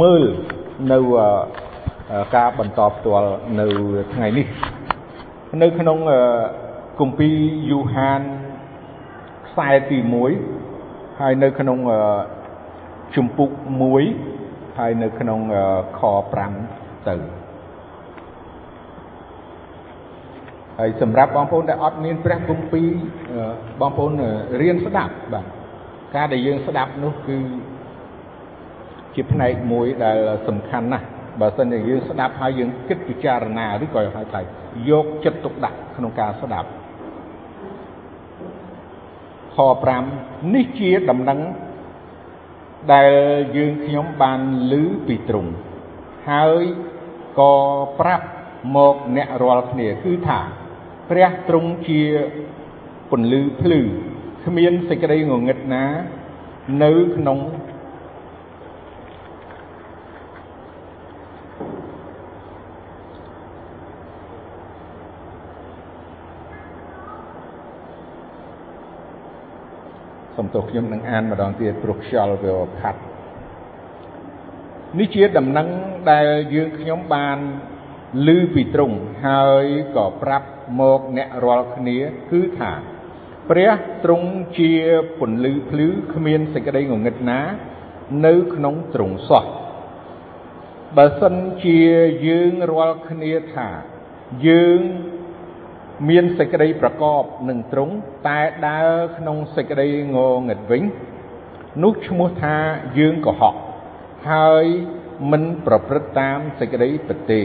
មើលនៅការបន្តផ្ទាល់នៅថ្ងៃនេះ នៅក្នុងគម្ពីរយូហានខ្សែទី1ហើយនៅក្នុងជំពូក1ហើយនៅក្នុងខ5ទៅហើយសម្រាប់បងប្អូនដែលអត់មានព្រះគម្ពីរបងប្អូនរៀនស្ដាប់បាទការដែលយើងស្ដាប់នោះគឺ ជាផ្នែកមួយដែលសំខាន់ណាស់បើសិនជាយើងស្ដាប់ហើយយើងគិតពិចារណាឬក៏ហៅថាយកចិត្តទុកដាក់ក្នុងការស្ដាប់ខ5នេះជាដំណឹងដែលយើងខ្ញុំបានឮពីទ្រង់ហើយក៏ប្រាប់មកអ្នករាល់គ្នាគឺថាព្រះទ្រង់ជាពន្លឺភ្លឺគ្មានសេចក្តីងងឹតណា នៅក្នុង សំទោសខ្ញុំនឹងអានម្ដងទៀតព្រោះខ្យល់វាផាត់នេះជាដំណឹងដែលយើងខ្ញុំបានឮពីទ្រង់ហើយក៏ប្រាប់មកអ្នករាល់គ្នាគឺថាព្រះទ្រង់ជាពន្លឺភ្លឺគ្មានសេចក្តីងងឹតណា នៅក្នុងទ្រង់សោះបើសិនជាយើងរាល់គ្នាថា យើង មានសេចក្តីប្រកបនឹងទ្រង់តែដើរក្នុងសេចក្តីងងឹតវិញ នោះឈ្មោះថាយើងកុហក ហើយមិនប្រព្រឹត្តតាមសេចក្តីពិតទេ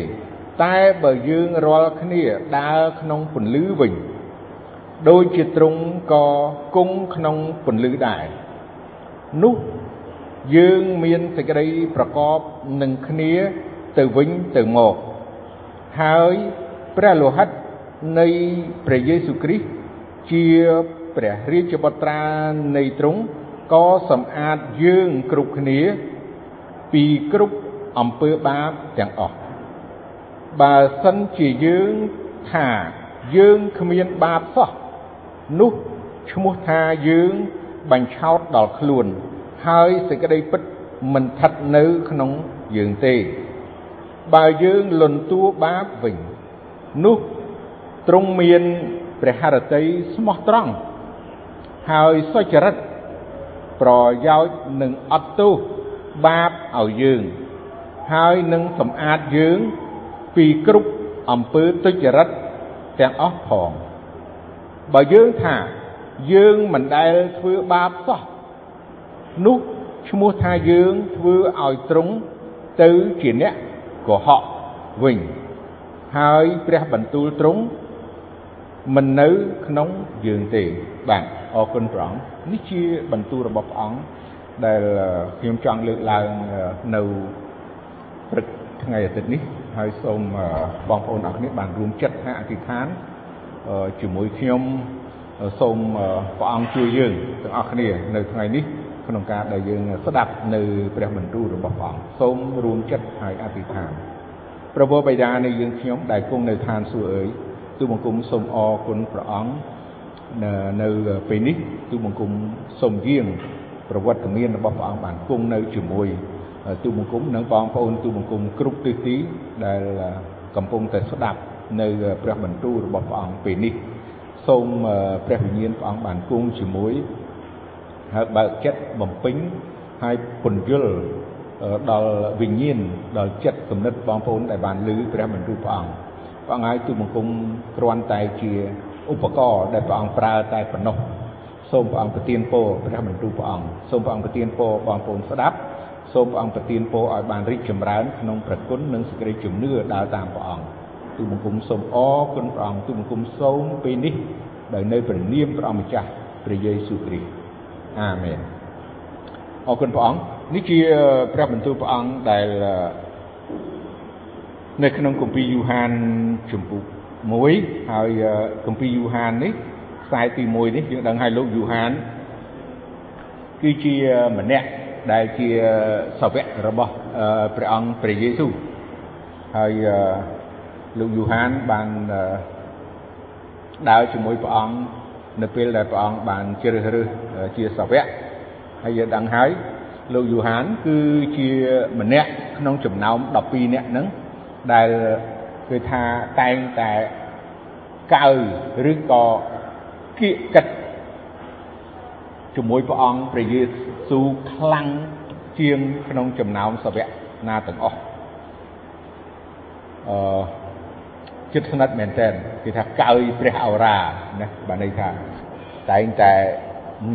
តែបើយើងរាល់គ្នាដើរក្នុងពន្លឺវិញ ដូចជាទ្រង់ក៏គង់ក្នុងពន្លឺដែរនោះយើងមានសេចក្តីប្រកបនឹងគ្នាទៅវិញទៅមក ហើយព្រះលោហិត នៃព្រះយេស៊ូវគ្រីស្ទជាព្រះរាជបុត្រានៃទ្រង់ ក៏សម្អាតយើងគ្រប់គ្នា ពីគ្រប់អំពើបាបទាំងអស់បើសិនជាយើងថាយើងគ្មានបាបសោះនោះឈ្មោះថាយើងបញ្ឆោតដល់ខ្លួន ហើយសេចក្តីពិតមិនស្ថិតនៅក្នុងយើងទេ បើយើងលន់តួបាបវិញ នោះ ទ្រង់មានព្រះハរតីស្មោះត្រង់ហើយសុចរិតប្រយោជន៍នឹងអត់ទោសបាបឲ្យយើង ហើយនឹងសម្អាតយើងពីគ្រប់អំពើទុច្ចរិតទាំងអស់ផងបើយើងថាយើងមិនដែលធ្វើបាបសោះនោះឈ្មោះថាយើងធ្វើឲ្យទ្រង់ទៅជាអ្នកកុហកវិញ ហើយព្រះបន្ទូលទ្រង់ មិននៅក្នុងយើងទេបាទអរគុណព្រះអង្គនេះជាបន្ទូលរបស់ព្រះអង្គដែលខ្ញុំចង់លើកឡើងនៅព្រឹកថ្ងៃអាទិត្យនេះហើយសូមបងប្អូនអរគ្នាបានរួមចិត្តហាអធិដ្ឋានជាមួយខ្ញុំសូមព្រះអង្គជួយយើងទាំងអស់គ្នានៅថ្ងៃនេះក្នុងការដែលយើងស្ដាប់នៅព្រះបន្ទូលរបស់ព្រះអង្គសូមរួមចិត្តហើយអធិដ្ឋានព្រះវរបិតានៃយើងខ្ញុំដែលគង់នៅឋានសួគ៌អើយ ទូបង្គំសូមអរគុណព្រះអង្គនៅពេលនេះទូបង្គំសូមយាងប្រវត្តិមានរបស់ព្រះអង្គបានគង់នៅជាមួយទូបង្គំនិងបងប្អូនទូបង្គំគ្រប់ទិសទីដែលកំពុងតែស្ដាប់នៅព្រះបន្ទូលរបស់ព្រះអង្គពេលនេះសូមព្រះវិញ្ញាណព្រះអង្គបានគង់ជាមួយហើយបើកចិត្តបំពេញហើយពន្យល់ដល់វិញ្ញាណដល់ចិត្តគំនិតបងប្អូនដែលបានឮព្រះបន្ទូលព្រះអង្គ ព្រះអង្គហើយទូបង្គំគ្រាន់តែជាឧបករណ៍ដែលព្រះអង្គប្រើតែប៉ុណ្ណោះសូមព្រះអង្គប្រទានពរព្រះបន្ទូលព្រះអង្គសូមព្រះអង្គប្រទានពរបងប្អូនស្ដាប់សូមព្រះអង្គប្រទានពរឲ្យបានរីកចម្រើនក្នុងព្រះគុណនិងសេចក្តីជំនឿដើរតាមព្រះអង្គទូបង្គំសូមអរគុណព្រះអង្គទូបង្គំសូមពេលនេះដោយនៅព្រះនាមព្រះអង្គម្ចាស់ព្រះយេស៊ូវគ្រីស្ទអាមែនអរគុណព្រះអង្គនេះជាព្រះបន្ទូលព្រះអង្គដែល នៅក្នុងគម្ពីរយូហានជំពូក1ហើយគម្ពីរយូហាននេះខ្សែទី1នេះយើងដឹងហើយលោកយូហានគឺជាម្នាក់ដែលជាសាវករបស់ព្រះអង្គព្រះយេស៊ូវហើយលោកយូហានបានដើរជាមួយព្រះអង្គនៅពេលដែលព្រះអង្គបានជ្រើសរើសជាសាវកហើយយើងដឹងហើយលោកយូហានគឺជាម្នាក់ក្នុងចំណោម12នាក់ហ្នឹង ដែលគឺថាតែងតែកៅឬក៏គៀកកិតជាមួយព្រះអង្គព្រះយេស៊ូវខ្លាំងជាងក្នុងចំណោមសាវកណាទាំងអស់អឺចិត្តស្និទ្ធមែនតើគេថាកើយព្រះអរាណាបានន័យថាតែងតែ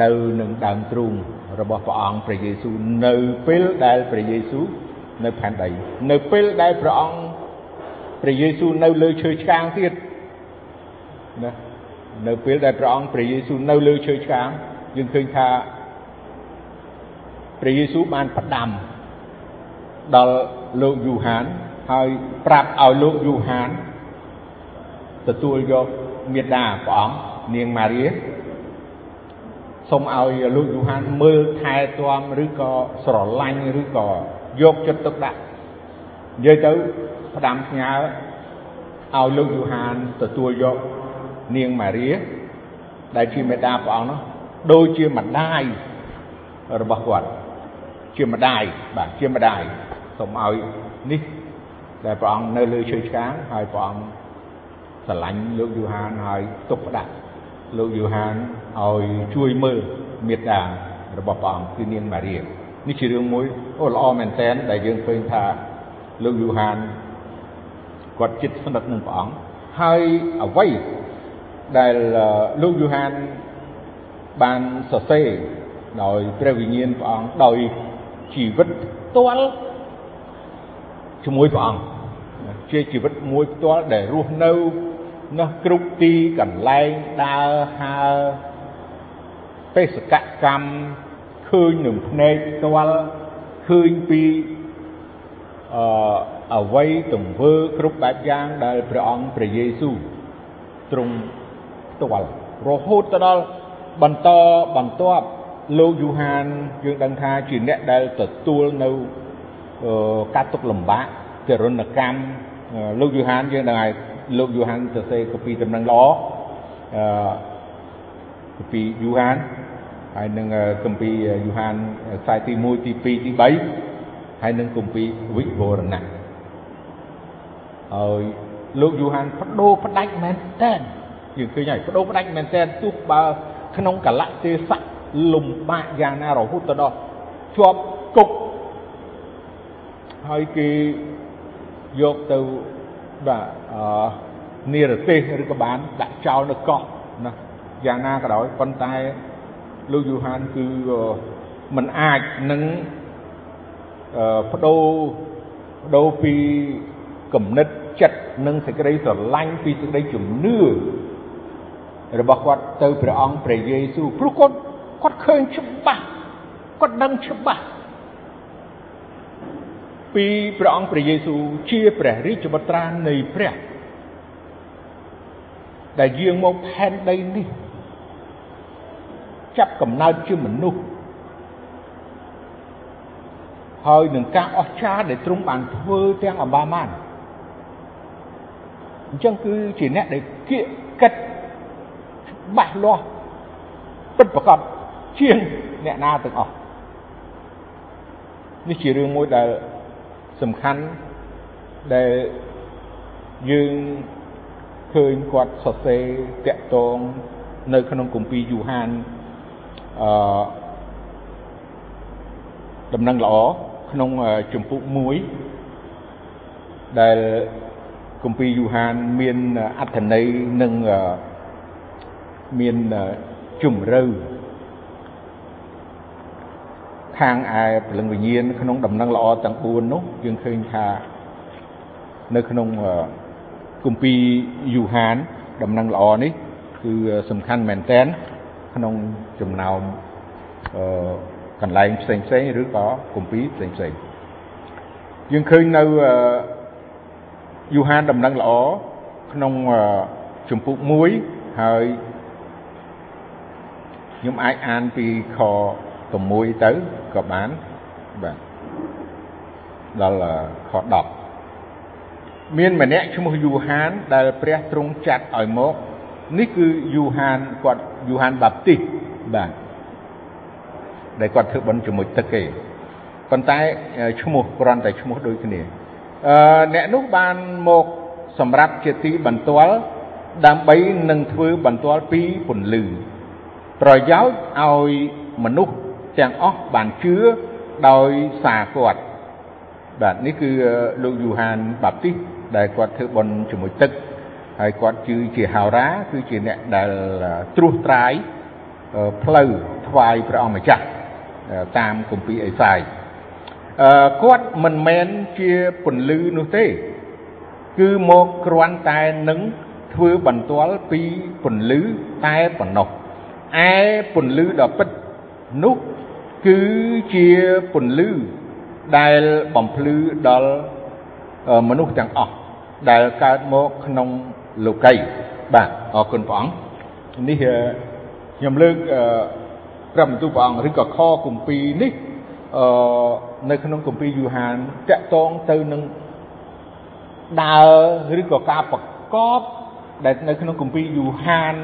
នៅនឹងដើមទ្រូងរបស់ព្រះអង្គព្រះយេស៊ូវនៅពេលដែលព្រះយេស៊ូវនៅផែនដីនៅពេលដែលព្រះអង្គ ព្រះយេស៊ូវនៅលើឈើឆ្កាងទៀតណានៅពេលដែលព្រះអង្គព្រះយេស៊ូវនៅលើឈើឆ្កាងយើងឃើញថាព្រះយេស៊ូវបានផ្ដាំដល់លោកយូហានហើយប្រាប់ឲ្យលោកយូហានទទួលយកមេដាព្រះអង្គនាងម៉ារីសូមឲ្យលោកយូហានមើលថែទាំឬក៏ស្រឡាញ់ឬក៏យកចិត្តទុកដាក់និយាយទៅ ផ្ដាំផ្ញើឲ្យលោកយូហានទទួលយកនាងម៉ារីដែលជាមេដាព្រះអង្គនោះដូចជាម្ដាយរបស់គាត់ជាម្ដាយបាទជាម្ដាយសូមឲ្យនេះដែលព្រះអង្គនៅលើឈើឆ្កាងហើយព្រះអង្គស្រឡាញ់លោកយូហានហើយទុកផ្ដាក់លោកយូហានឲ្យជួយមើលមេត្តារបស់ព្រះអង្គគឺនាងម៉ារីនេះជារឿងមួយអូល្អមែនតើដែលយើងឃើញថាលោកយូហាន គាត់ចិត្តស្និទ្ធនឹងព្រះអង្គហើយអ្វីដែលលោកយូហានបានសរសេរដោយព្រះវិញ្ញាណព្រះអង្គដោយជីវិតផ្ទាល់ជាមួយព្រះអង្គជាជីវិតមួយផ្ទាល់ដែលរស់នៅនៅគ្រប់ទីកន្លែងដើរហើរបេសកកម្មឃើញនឹងភ្នែកផ្ទាល់ឃើញពីអឺ អ្វីទង្វើគ្រប់បែបយ៉ាងដែលព្រះអង្គព្រះយេស៊ូវទ្រង់ផ្ទាល់រហូតទៅដល់បន្តបន្ទាប់លោកយូហានយើងដឹងថាជាអ្នកដែលទទួលនៅការទុកលំបាកទរណកម្មលោកយូហានយើងដឹងហើយលោកយូហានសរសេរកាពីដំណឹងល្អអឺកាពីយូហានហើយនឹងគម្ពីរយូហានខ្សែទី1ទី2ទី3ហើយនឹងគម្ពីរវិវរណៈ ហើយលោកយូហានបដូរផ្ដាច់មែនតើយើងឃើញហើយបដូរផ្ដាច់មែនតើទោះបើក្នុងកលៈទេសៈលំបាកយ៉ាងណារហូតទៅដល់ជាប់គុកហើយគេយកទៅបាទអឺនិរទេសឬក៏បានដាក់ចោលនៅកោះណាយ៉ាងណាក៏ដោយប៉ុន្តែលោកយូហានគឺมันអាចនឹងបដូរបដូរពីគំនិត ចិត្តនិងសេចក្តីស្រឡាញ់ពីសេចក្តីជំនឿរបស់គាត់ទៅព្រះអង្គព្រះយេស៊ូវព្រោះគាត់គាត់ឃើញច្បាស់គាត់ដឹងច្បាស់ពីព្រះអង្គព្រះយេស៊ូវជាព្រះរាជបុត្រានៃព្រះដែលយាងមកផែនដីនេះចាប់កំណើតជាមនុស្សហើយនឹងការអស្ចារ្យដែលទ្រង់បានធ្វើទាំងអបាមាន អញ្ចឹងគឺជាអ្នកដែលគៀកកិតច្បាស់លាស់ពិតប្រកបជាងអ្នកណាទាំងអស់នេះជារឿងមួយដែលសំខាន់ដែលយើងឃើញគាត់សរសេរតាក់ទងនៅក្នុងគម្ពីរយូហានអឺដំណឹងល្អក្នុងជំពូក1ដែល គម្ពីរយូហានមានអត្ថន័យនិងមានជំរឿខាងឯព្រលឹងវិញ្ញាណក្នុងដំណឹងល្អទាំង4នោះយើងឃើញថានៅក្នុងគម្ពីរយូហានដំណឹងល្អនេះគឺសំខាន់មែនតែនក្នុងចំណោមអឺកន្លែងផ្សេងផ្សេងឬក៏គម្ពីរផ្សេងផ្សេងយើងឃើញនៅ យូហានដំណឹងល្អក្នុងជំពូក1ហើយខ្ញុំអាចអានពីខ6ទៅក៏បានបាទដល់ខ10មានម្នាក់ឈ្មោះយូហានដែលព្រះទ្រង់ចាត់ឲ្យមកនេះគឺយូហានគាត់យូហានបាប់ទីសបាទដែលគាត់ធ្វើបុណ្យជាមួយទឹកគេប៉ុន្តែឈ្មោះគ្រាន់តែឈ្មោះដូចគ្នា អឺអ្នកនោះបានមកសម្រាប់ជាទីបន្ទាល់ដើម្បីនឹងធ្វើបន្ទាល់ពីពន្លឺ ប្រយោជន៍ឲ្យមនុស្សទាំងអស់បានជឿដោយសារគាត់បាទនេះគឺលោកយូហានបាប់ទីសដែលគាត់ធ្វើបុណ្យជាមួយទឹកហើយគាត់ជឿជាហោរា គឺជាអ្នកដែលត្រួសត្រាយផ្លូវថ្វាយព្រះអង្គម្ចាស់តាមគម្ពីរអេសាយអឺ គាត់មិនមែនជាពន្លឺនោះទេ គឺមកគ្រាន់តែនឹងធ្វើបន្ទាល់ពីពន្លឺតែប៉ុណ្ណោះឯពន្លឺដ៏ពិតនោះគឺជាពន្លឺដែលបំភ្លឺដល់មនុស្សទាំងអស់ដែលកើតមកក្នុងលោកីបាទអរគុណព្រះអង្គនេះខ្ញុំលើកព្រះបន្ទូលព្រះអង្គឬក៏ខគម្ពីរនេះអឺ នៅក្នុងគម្ពីរយូហានតកតងទៅនឹងដើរឬក៏ការប្រកបដែលនៅក្នុងគម្ពីរយូហាន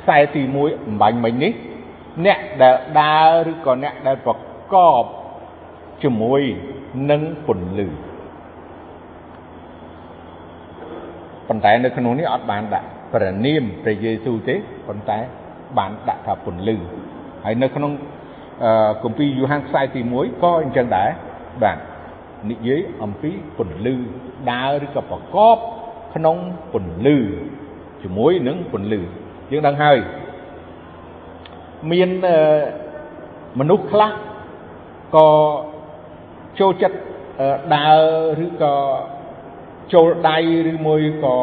ខ្សែទី1អំបញ្ញមិញនេះអ្នកដែលដើរឬក៏អ្នកដែលប្រកបជាមួយនឹងពន្លឺប៉ុន្តែនៅក្នុងនេះអត់បានដាក់ព្រះនាមព្រះយេស៊ូវទេប៉ុន្តែបានដាក់ថាពន្លឺហើយនៅក្នុង គម្ពីរយូហានខ្សែទី1ក៏អញ្ចឹងដែរបាទនិយាយអំពីពន្លឺដើរឬក៏ប្រកបក្នុងពន្លឺជាមួយនឹងពន្លឺយើងដឹងហើយមានមនុស្សខ្លះក៏ចូលចិត្តដើរឬក៏ចូលដៃឬមួយក៏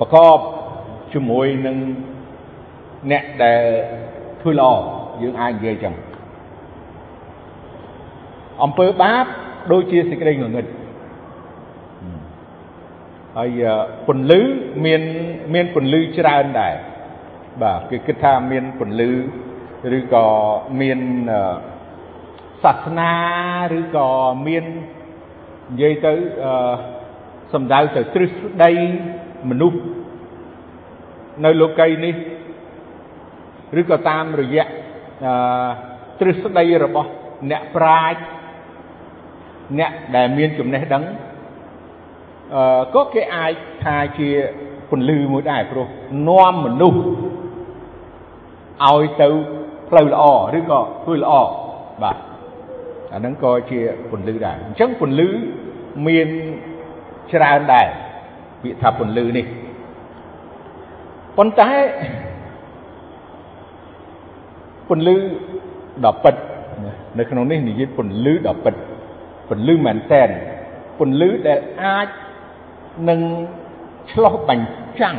ប្រកបជាមួយនឹងអ្នកដែលធ្វើល្អ យើងអាចនិយាយចឹងអំពើបាបដូចជាសេចក្តីងងឹតហើយពន្លឺមានមានពន្លឺច្រើនដែរបាទគេគិតថាមានពន្លឺឬក៏មានសាសនាឬក៏មាននិយាយទៅអឺសំដៅទៅទ្រឹស្ដីមនុស្សនៅលោកីនេះឬក៏តាមរយៈអឺ ទ្រឹស្ដីរបស់អ្នកប្រាជ្ញអ្នកដែលមានចំណេះដឹងអឺក៏គេអាចថាជាពន្លឺមួយដែរព្រោះនាំមនុស្សឲ្យទៅផ្លូវល្អឬក៏ធ្វើល្អបាទអាហ្នឹងក៏ជាពន្លឺដែរអញ្ចឹងពន្លឺមានច្រើនដែរពាក្យថាពន្លឺនេះប៉ុន្តែ ពន្លឺដ៏ពិតនៅក្នុងនេះនិយាយពន្លឺដ៏ពិតពន្លឺមែនតែនពន្លឺដែលអាចនឹងឆ្លោះបញ្ចាំង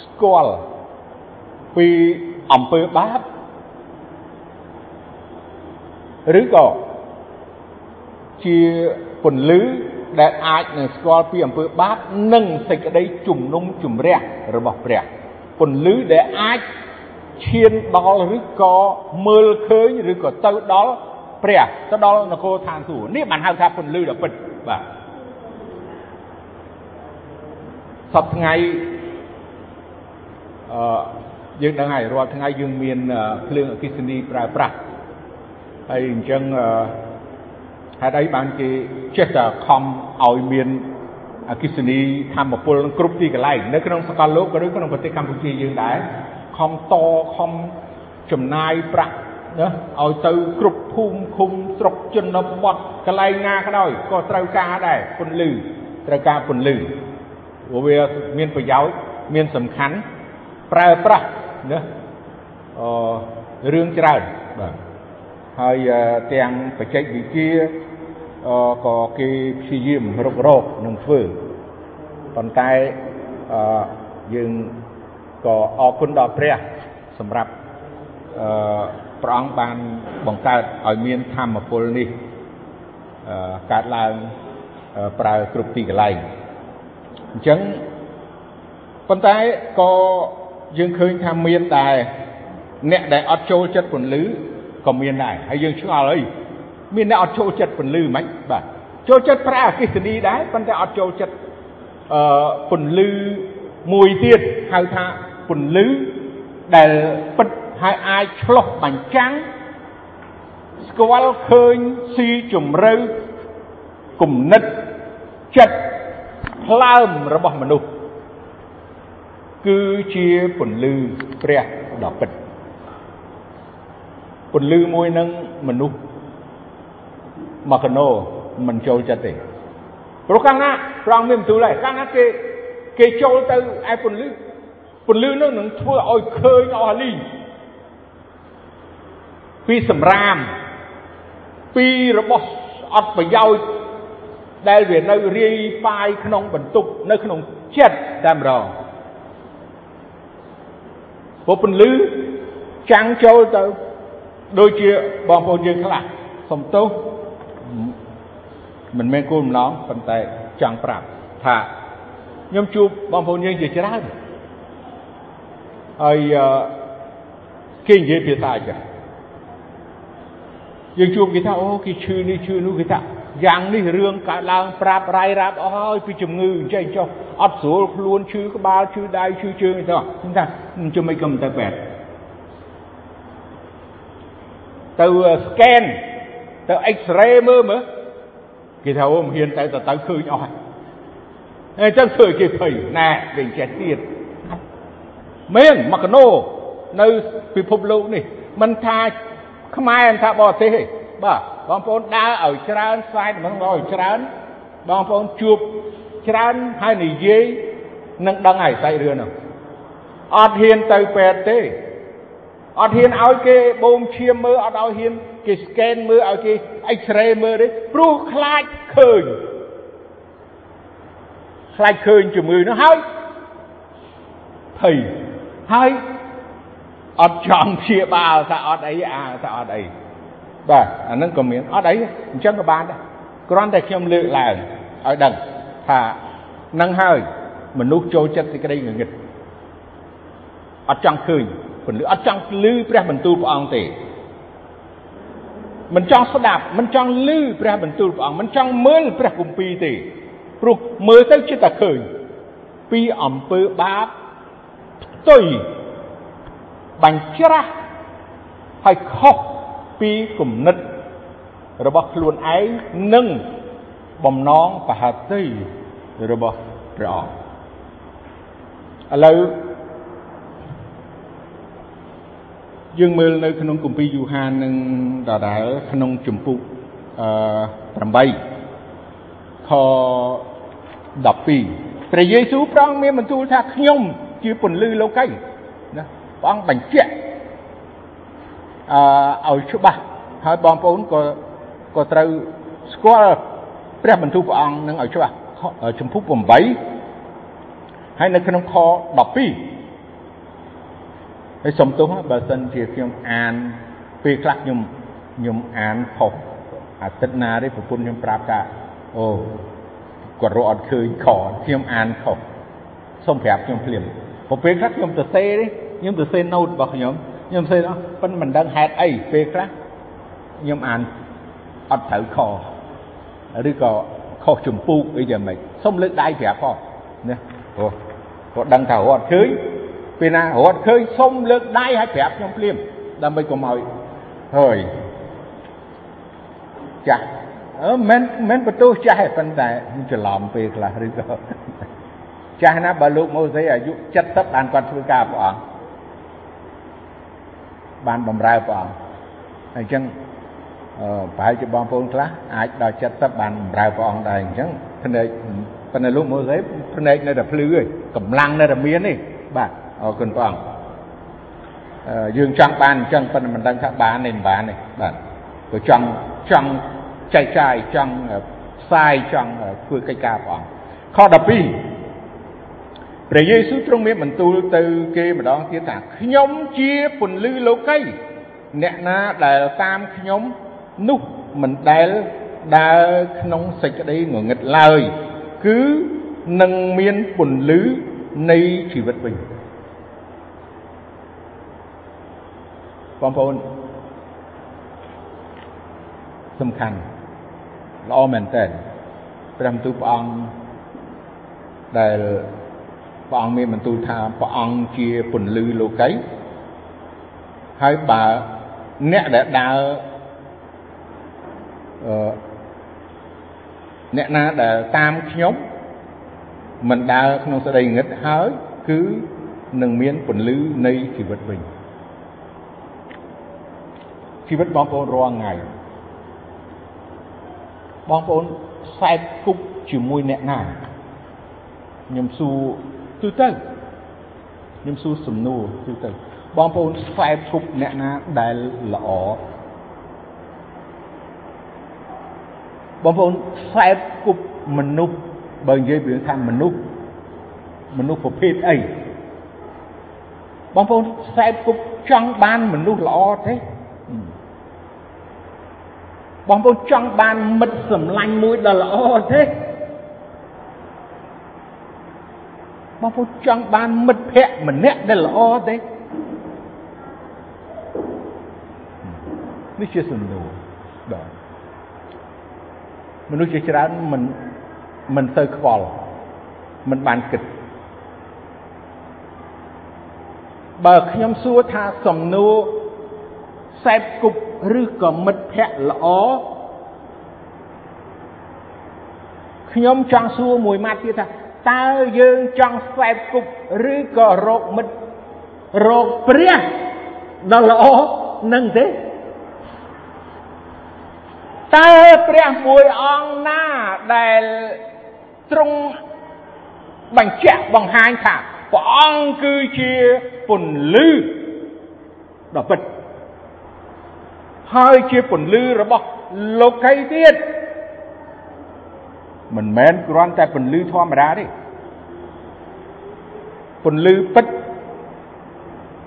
ស្គាល់ពីអំពើបាបឬក៏ជាពន្លឺដែលអាចនឹងស្គាល់ពីអំពើបាបនិងសេចក្តីជំនុំជម្រះរបស់ព្រះពន្លឺដែលអាច ឈានដល់ឬក៏មើលឃើញឬក៏ទៅដល់ព្រះទៅដល់នគរឋានសួគ៌នេះបានហៅថាពន្លឺដ៏ពិតបាទសពថ្ងៃអឺយើងដឹងហើយរាល់ថ្ងៃយើងមានភ្លើងអគ្គិសនីប្រើប្រាស់ហើយអញ្ចឹងហេតុអីបានគេចេះតែខំឲ្យមានអគិសនីធម្មពលនឹងគ្រប់ទីកន្លែងនៅក្នុងសកលលោកក៏ឬក្នុងប្រទេសកម្ពុជាយើងដែរ ខំតខំចំណាយប្រាក់ណាឲ្យទៅគ្រប់ភូមិឃុំស្រុកជនបទកន្លែងណាក៏ដោយក៏ត្រូវការដែរពន្លឺត្រូវការពន្លឺព្រោះវាមានប្រយោជន៍មានសំខាន់ប្រើប្រាស់ណាអឺរឿងច្រើនបាទហើយទាំងបច្ចេកវិទ្យាក៏គេព្យាយាមរុករកនឹងធ្វើប៉ុន្តែអឺយើង ក៏អរគុណដល់ព្រះសម្រាប់អឺព្រះអង្គបានបង្កើតឲ្យមានធម្មពលនេះអឺកើតឡើងប្រើគ្រប់ទីកន្លែងអញ្ចឹងប៉ុន្តែក៏យើងឃើញថាមានតែអ្នកដែលអត់ចូលចិត្តពន្លឺក៏មានដែរហើយយើងឆ្ងល់អីមានអ្នកអត់ចូលចិត្តពន្លឺមិនបាទចូលចិត្តប្រើអគិសនីដែរប៉ុន្តែអត់ចូលចិត្តអឺពន្លឺមួយទៀតហៅថា ពន្លឺដែលពិតហើយអាចឆ្លោះបញ្ចាំងស្គាល់ឃើញស៊ីជំរឿគំនិតចិត្តផ្លើមរបស់មនុស្សគឺជាពន្លឺព្រះដ៏ពិតពន្លឺមួយនឹងមនុស្សមកកណោមិនចូលចិត្តទេព្រោះកាលណាព្រះអង្គមានបន្ទូលហើយកាលណាគេគេចូលទៅឯពន្លឺ ពន្លឺនោះនឹងធ្វើឲ្យឃើញអស់លីពីសម្រាមពីរបស់អត់ប្រយោជន៍ដែលវានៅរាយប៉ាយក្នុងបន្ទប់នៅក្នុងចិត្តតែម្ដងព្រោះពន្លឺចាំងចូលទៅដូចជាបងប្អូនយើងខ្លះសំទោសមិនមែនគោលបំណងប៉ុន្តែចង់ប្រាប់ថាខ្ញុំជួបបងប្អូនយើងជាច្រើន ហើយគេនិយាយភាសាអញ្ចឹងយើងជួបគេថាអូគេឈឺនេះឈឺនោះគេថាយ៉ាងនេះរឿងកើតឡើងប្រាប់រាយរាប់អស់ហើយពីជំងឺអញ្ចឹងចុះអត់ស្រួលខ្លួនឈឺក្បាលឈឺដៃឈឺជើងអីទៅខ្ញុំថាជំមិនក៏មិនទៅពេទ្យទៅ scan ទៅ X-ray មើលមើលគេថាអូមិនហ៊ានទៅទៅទៅឃើញអស់ហើយអញ្ចឹងធ្វើគេភ័យណែវិញចេះទៀត មានមកកណោនៅពិភពលោកនេះមិនថាខ្មែរមិនថាបរទេសទេបាទបងប្អូនដើរឲ្យច្រើនស្វែងមិនឲ្យច្រើនបងប្អូនជួបច្រើនហើយនិយាយនឹងដឹងហើយសាច់រឿងនោះអត់ហ៊ានទៅពេទ្យទេអត់ហ៊ានឲ្យគេបូមឈាមមើលអត់ឲ្យហ៊ានគេ scan មើលឲ្យគេ X-ray មើលទេព្រោះខ្លាចឃើញខ្លាចឃើញជំងឺនោះហើយភ័យ ហើយអត់ចង់ព្យាបាលថាអត់អីអាថាអត់អីបាទអានឹងក៏មានអត់អីអញ្ចឹងក៏បានដែរគ្រាន់តែខ្ញុំលើកឡើងឲ្យដឹងថានឹងហើយមនុស្សចូលចិត្តសេចក្តីងងឹតអត់ចង់ឃើញពលឺអត់ចង់ឮព្រះបន្ទូលព្រះអង្គទេមិនចង់ស្ដាប់មិនចង់ឮព្រះបន្ទូលព្រះអង្គមិនចង់មើលព្រះគម្ពីរទេព្រោះមើលទៅចិត្តតែឃើញពីអំពើបាប ផ្ទុយបាញ់ច្រាស់ហើយខុសពីគំនិតរបស់ខ្លួនឯងនិងបំណងបហតិរបស់ព្រះអង្គឥឡូវយើងមើលនៅក្នុងគម្ពីរយូហាននឹងដដែលក្នុងជំពូកអឺ8ខ12ព្រះយេស៊ូវព្រះអង្គមានបន្ទូលថាខ្ញុំ ជាពន្លឺលោកីណាព្រះអង្គបញ្ជាក់អឺឲ្យច្បាស់ហើយបងប្អូនក៏ក៏ត្រូវស្គាល់ព្រះបន្ទូលព្រះអង្គនឹងឲ្យច្បាស់ជំពូក8ហើយនៅក្នុងខ12ហើយសុំទោសបើសិនជាខ្ញុំអានពេលខ្លះខ្ញុំខ្ញុំអានខុសអាទិត្យណាទេប្រពន្ធខ្ញុំប្រាប់ថាអូគាត់រកអត់ឃើញខខ្ញុំអានខុសសូមប្រាប់ខ្ញុំភ្លាម ព្រោះពេលខ្លះខ្ញុំទៅសេទេខ្ញុំទៅសេណូតរបស់ខ្ញុំខ្ញុំសេអស់ប៉ុន្តែមិនដឹងហេតុអីពេលខ្លះខ្ញុំអានអត់ត្រូវខឬក៏ខុសចម្ពោះអីយ៉ាងម៉េចសូមលើកដៃប្រាប់ផងណាព្រោះគាត់ដឹងថារត់ឃើញពេលណារត់ឃើញសុំលើកដៃឲ្យប្រាប់ខ្ញុំភ្លាមដើម្បីកុំឲ្យហើយចាស់អឺមិនមិនបន្ទោសចាស់ទេប៉ុន្តែច្រឡំពេលខ្លះឬក៏ ចាស់ណាបើលោកម៉ូសេអាយុ70បានគាត់ធ្វើការព្រះអង្គបានបំរើព្រះអង្គហើយអញ្ចឹងអឺប្រហែលជាបងប្អូនខ្លះអាចដល់70បានបំរើព្រះអង្គដែរអញ្ចឹងភ្នែកប៉ុន្តែលោកម៉ូសេភ្នែកនៅតែភ្លឺឯងកម្លាំងនៅតែមានទេបាទអរគុណព្រះអង្គយើងចង់បានអញ្ចឹងប៉ុន្តែមិនដឹងថាបានទេមិនបានទេបាទព្រោះចង់ចង់ចែកចាយចង់ផ្សាយចង់ធ្វើកិច្ចការព្រះអង្គខ12 ព្រះយេស៊ូវទ្រង់មានបន្ទូលទៅគេម្ដងទៀតថាខ្ញុំជាពន្លឺលោកីអ្នកណាដែលតាមខ្ញុំនោះមិនដែលដើរក្នុងសេចក្តីងងឹតឡើយ គឺនឹងមានពន្លឺនៃជីវិតវិញបងប្អូនសំខាន់ល្អមែនតើព្រះបន្ទូលព្រះអង្គដែល ព្រះអង្គមានបន្ទូលថាព្រះអង្គជាពន្លឺលោកីហើយបើអ្នកដែលដើរអឺអ្នកណាដែលតាមខ្ញុំមិនដើរក្នុងសេចក្តីងឹតហើយគឺនឹងមានពន្លឺនៃជីវិតវិញជីវិតបងប្អូនរាល់ថ្ងៃបងប្អូនខ្សែគប់ជាមួយអ្នកណាខ្ញុំសួរ ទូទៅខ្ញុំសួរសំណួរទូទៅបងប្អូនខ្សែគប់អ្នកណាដែលល្អបងប្អូនខ្សែគប់មនុស្សបើនិយាយពីថាមនុស្សមនុស្សប្រភេទអីបងប្អូនខ្សែគប់ចង់បានមនុស្សល្អទេបងប្អូនចង់បានមិត្តសម្លាញ់មួយដ៏ល្អទេ បងប្អូនចង់បានមិត្តភ័ក្តិម្នាក់ដែលល្អទេនេះជាសំណួរបាទមនុស្សជាច្រើនមិនមិនទៅខ្វល់មិនបានគិតបើខ្ញុំសួរថាសំណួរសែបគប់ឬក៏មិត្តភ័ក្តិល្អខ្ញុំចង់សួរមួយម៉ាត់ទៀតថា តើយើងចង់ស្វែបគប់ឬក៏រកមិត្តរកព្រះដ៏ល្អនឹងទេតើព្រះមួយអង្គណាដែលទ្រង់បញ្ជាក់បង្ហាញថាព្រះអង្គគឺជាពន្លឺដ៏ពិតហើយជាពន្លឺរបស់លោកីទៀត មិនមែនគ្រាន់តែពន្លឺធម្មតាទេពន្លឺពិត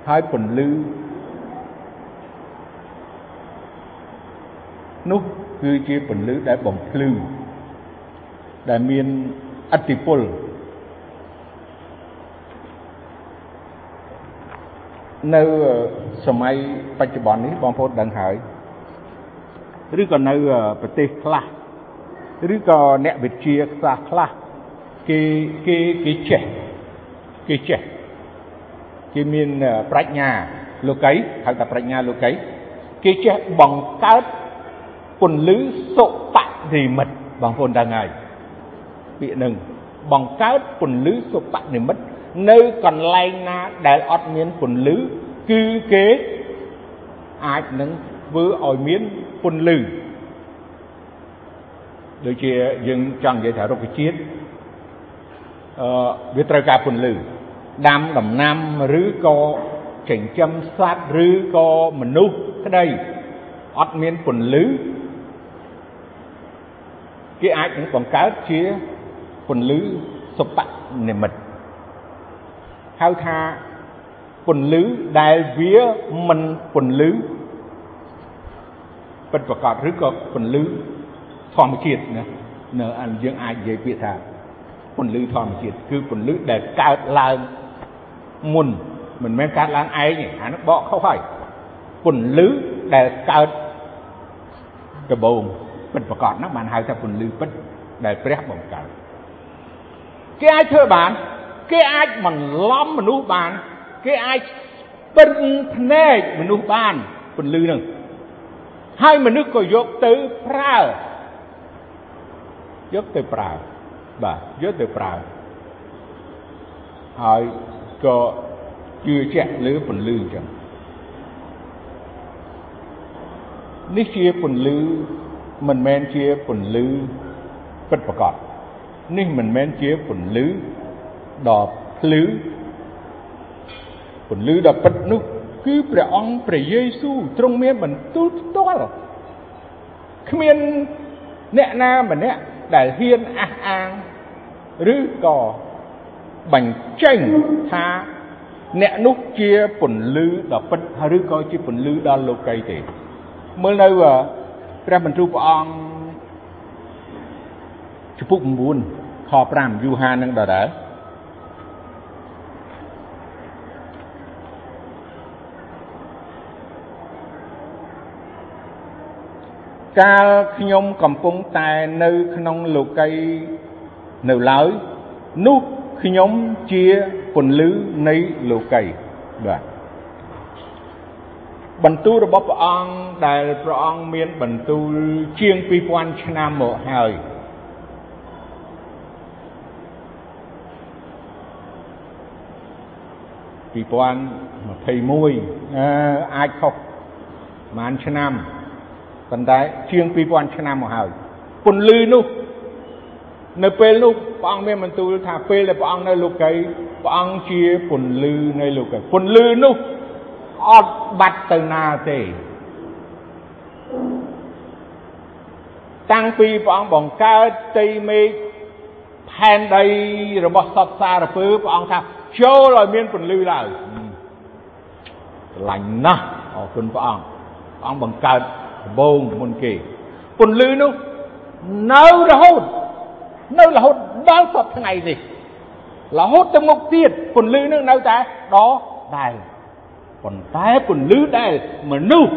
ហើយពន្លឺនោះគឺជាពន្លឺដែលបំភ្លឺដែលមានអតិពលនៅសម័យបច្ចុប្បន្ននេះបងប្អូនដឹងហើយឬក៏នៅប្រទេសខ្លះ ឬក៏អ្នកវិទ្យាសាស្ត្រខ្លះគេគេគេចេះគេចេះគេមានប្រាជ្ញាលោកីហៅថាប្រាជ្ញាលោកីគេចេះបង្កើតពន្លឺសុបនិមិត្តបងប្អូនដឹងហើយពាក្យនឹងបង្កើតពន្លឺសុបនិមិត្តនៅកន្លែងណាដែលអត់មានពន្លឺគឺគេអាចនឹងធ្វើឲ្យមានពន្លឺ ដូចជាយើងចង់និយាយថារុក្ខជាតិអឺវាត្រូវការពន្លឺដាំដំណាំឬក៏ចិញ្ចឹមសត្វឬក៏មនុស្សក្តីអត់មានពន្លឺគេអាចនឹងបង្កើតជាពន្លឺសុបនិមិត្តហៅថាពន្លឺដែលវាមិនពន្លឺពិតប្រកបឬក៏ពន្លឺ ធម្មជាតិណានៅអានយើងអាចនិយាយពាក្យថាពន្លឺធម្មជាតិគឺពន្លឺដែលកើតឡើងមុនមិនមែនកើតឡើងឯងទេអានោះបកខុសហើយពន្លឺដែលកើតដំបូងពិតប្រកបហ្នឹងបានហៅថាពន្លឺពិតដែលព្រះបង្កើតគេអាចធ្វើបាន គេអាចបន្លំមនុស្សបាន គេអាចបិទភ្នែកមនុស្សបានពន្លឺហ្នឹងហើយមនុស្សក៏យកទៅប្រើ យកទៅប្រើបាទយកទៅប្រើហើយក៏ជឿជាក់លើពន្លឺអញ្ចឹងនេះជាពន្លឺមិនមែនជាពន្លឺពិតប្រកបនេះមិនមែនជាពន្លឺដ៏ភ្លឺពន្លឺដ៏ពិតនោះគឺព្រះអង្គព្រះយេស៊ូវទ្រង់មានបន្ទូលផ្ទាល់គ្មានអ្នកណាម្នាក់ ដែលហ៊ានអះអាងឬក៏បញ្ចេញថាអ្នកនោះជាពន្លឺដ៏ពិតឬក៏ជាពន្លឺដល់លោកីទេមើលនៅព្រះបន្ទូលព្រះអង្គជំពូក9ខ5យូហាននឹងដដែល កាលខ្ញុំកំពុងតែនៅក្នុងលោកីនៅឡើយ នោះខ្ញុំជាពន្លឺនៃលោកីបាទបន្ទូលរបស់ព្រះអង្គដែលព្រះអង្គមានបន្ទូលជាង2000ឆ្នាំមកហើយ2021អឺអាចខុសប្រហែលឆ្នាំ ប៉ុន្តែជាង2000ឆ្នាំមកហើយពន្លឺនោះនៅពេលនោះព្រះអង្គមានបន្ទូលថាពេលដែលព្រះអង្គនៅលោកីព្រះអង្គជាពន្លឺនៃលោកីពន្លឺនោះអត់បាត់ទៅណាទេតាំងពីព្រះអង្គបង្កើតទីមេឃផែនដីរបស់សពសារពើព្រះអង្គថាចូលឲ្យមានពន្លឺឡើងស្រឡាញ់ណាស់អរគុណព្រះអង្គព្រះអង្គបង្កើត ដំបូងមុនគេពន្លឺនោះនៅរហូតនៅរហូតដល់សពថ្ងៃនេះរហូតទៅមុខទៀតពន្លឺនឹងនៅតែដដែលប៉ុន្តែពន្លឺដែលមនុស្ស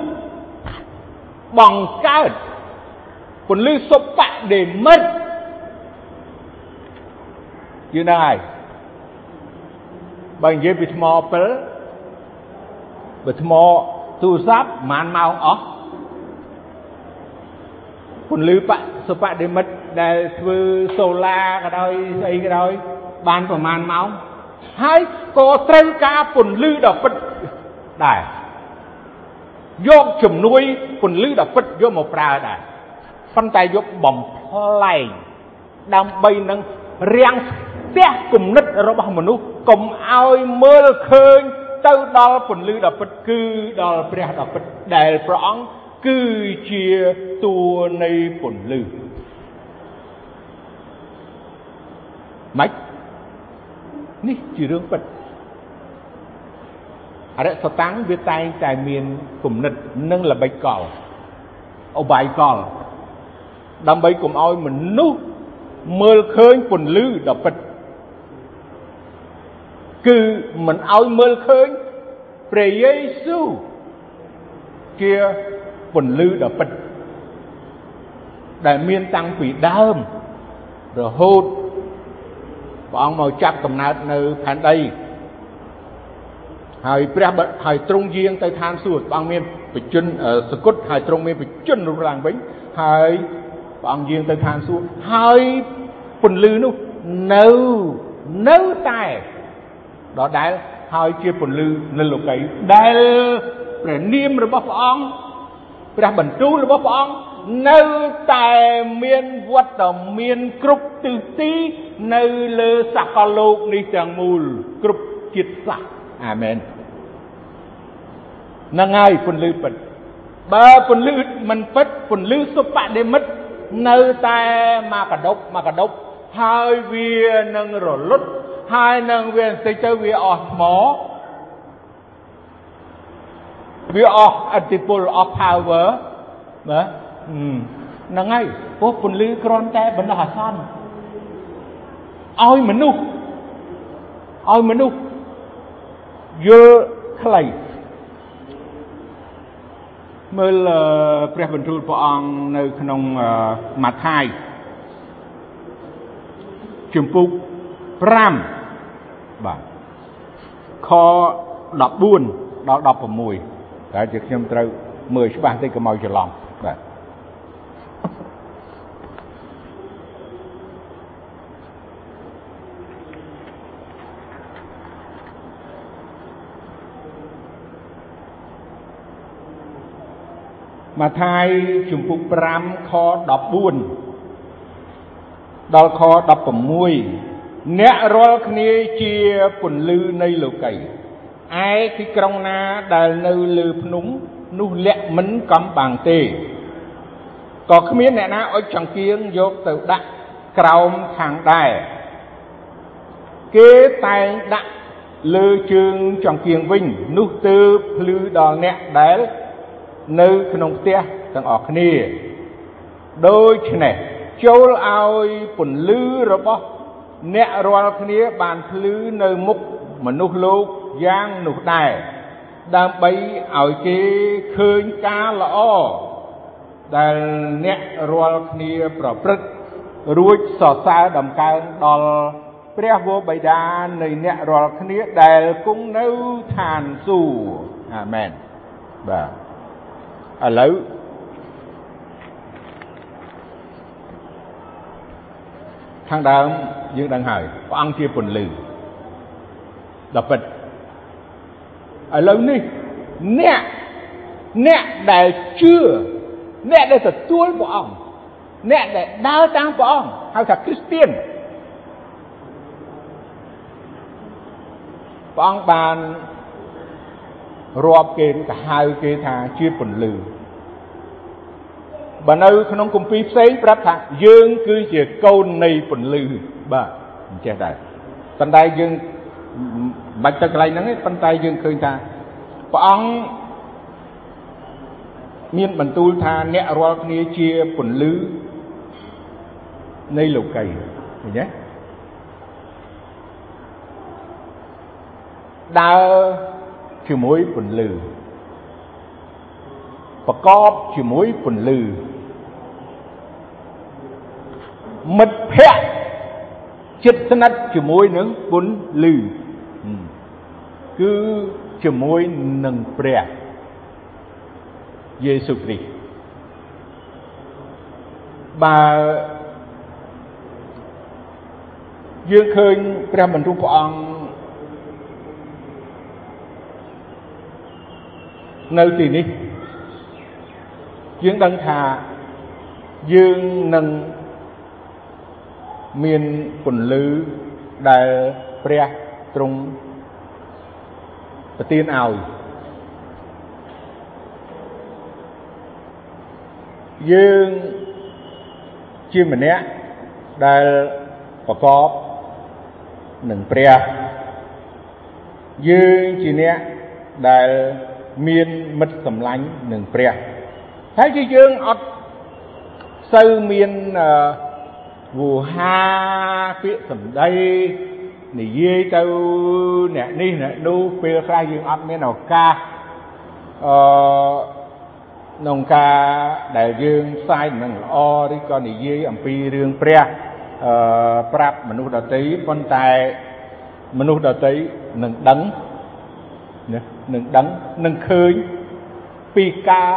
បង្កើតពន្លឺសុបដេមិតយឺនហើយបើនិយាយពីថ្មពិលបើថ្មទូរស័ព្ទប្រហែលម៉ោងអស់ ពន្លឺបសុបដិមិតដែលធ្វើសូឡាក៏ដោយស្អីក៏ដោយបានប្រហែលម៉ោងហើយក៏ត្រូវការពន្លឺដ៏ពិតដែរយកជំនួយពន្លឺដ៏ពិតយកមកប្រើដែរប៉ុន្តែយកបំផ្លែងដើម្បីនឹងរាំងស្ទះគំនិតរបស់មនុស្សកុំឲ្យមើលឃើញទៅដល់ពន្លឺដ៏ពិតគឺដល់ព្រះដ៏ពិតដែលព្រះអង្គ គឺជាតួនៃពន្លឺម៉េចនេះជារឿងពិតអរិយសតាំងវាតែងតែមានគំនិតនិងល្បិចកលអបាយកលដើម្បីកុំឲ្យមនុស្សមើលឃើញពន្លឺដ៏ពិតគឺមិនឲ្យមើលឃើញព្រះយេស៊ូវជា ពន្លឺដ៏ពិតដែលមានតាំងពីដើមរហូតព្រះអង្គមកចាប់កំណើតនៅផែនដីហើយព្រះហើយទ្រង់យាងទៅឋានសួគ៌ព្រះអង្គមានបជនសគុតហើយទ្រង់មានបជនរស់ឡើងវិញហើយព្រះអង្គយាងទៅឋានសួគ៌ហើយពន្លឺនោះនៅនៅតែដដែលហើយជាពន្លឺនៅលោកីដែលព្រះនាមរបស់ព្រះអង្គ ព្រះបន្ទូលរបស់ព្រះអង្គនៅតែមានវត្តមានគ្រប់ទិសទីនៅលើសកលលោកនេះទាំងមូលគ្រប់ជាតិសាសន៍អាមែនហ្នឹងហើយពន្លឺពិតបើពន្លឺមិនពិតពន្លឺសុបដិមិតនៅតែមកកដប់មកកដប់ហើយវានឹងរលត់ហើយនឹងវាបន្តិចទៅវាអស់ថ្ម វាអស់អតិពលអស់ power ណាហ្នឹងហើយពោះពន្លឺគ្រាន់តែបណ្ដោះអាសន្នឲ្យមនុស្សឲ្យមនុស្សយល់ខ្លីមើលព្រះបន្ទូលព្រះអង្គនៅក្នុងម៉ាថាយជំពូក5បាទខ14ដល់16 តែជាខ្ញុំត្រូវមើលច្បាស់តិចកុំឲ្យច្រឡំបាទម៉ាថាយជំពូក5ខ14ដល់ខ16អ្នករាល់គ្នាជាពន្លឺនៃលោកី ឯទីក្រុងណាដែលនៅលើភ្នំ នោះលាក់មិនកំបាំងទេក៏គ្មានអ្នកណាអុជចង្គៀងយកទៅដាក់ក្រោមខាងដែរគេតែងដាក់លើជើងចង្គៀងវិញនោះទើបភ្លឺដល់អ្នកដែលនៅក្នុងផ្ទះទាំងអស់គ្នាដូច្នេះចូលឲ្យពន្លឺរបស់អ្នករាល់គ្នាបានភ្លឺនៅមុខមនុស្សលោក យ៉ាងនោះដែរដើម្បីឲ្យគេឃើញការល្អដែលអ្នករាល់គ្នាប្រព្រឹត្តរួចសរសើរដំកើងដល់ព្រះវរបិតានៃអ្នករាល់គ្នាដែលគង់នៅឋានសួគ៌អាមែនបាទឥឡូវខាងដើមយើងដឹងហើយព្រះអង្គជាពន្លឺដល់ពិត ឥឡូវនេះអ្នកអ្នកដែលជឿអ្នកដែលទទួលព្រះអង្គអ្នកដែលដើរតាមព្រះអង្គហៅថាគ្រីស្ទៀនព្រះអង្គបានរាប់គេឬក៏ហៅគេថាជាពន្លឺបើនៅក្នុងគម្ពីរផ្សេងប្រាប់ថាយើងគឺជាកូននៃពន្លឺបាទអញ្ចេះដែរប៉ុន្តែយើងមិន បាច់ទៅកន្លែងហ្នឹងទេប៉ុន្តែយើងឃើញថាព្រះអង្គមានបន្ទូលថាអ្នករាល់គ្នាជាពន្លឺនៃលោកីឃើញទេដើរជាមួយពន្លឺប្រកបជាមួយពន្លឺមិត្តភ័ក្តិចិត្តស្និទ្ធជាមួយនឹងពន្លឺ គឺជាមួយនឹងព្រះយេស៊ូវគ្រីស្ទបើយើងឃើញព្រះបន្ទូលព្រះអង្គនៅទីនេះយើងដឹងថាយើងនឹងមានពន្លឺដែលព្រះទ្រង់ ប្រទានឲ្យយើងជាម្នាក់ដែលប្រកបនឹងព្រះយើងជាអ្នកដែលមានមិត្តសម្លាញ់នឹងព្រះហើយជាយើងអត់សូវមានវោហាពាក្យសម្ដី និយាយទៅអ្នកនេះអ្នកនោះពេលខ្លះយើងអត់មានឱកាសអឺក្នុងការដែលយើងផ្សាយដំណឹងល្អឬក៏និយាយអំពីរឿងព្រះអឺប្រាប់មនុស្សដទៃប៉ុន្តែមនុស្សដទៃនឹងដឹងណានឹងដឹងនឹងឃើញពីការ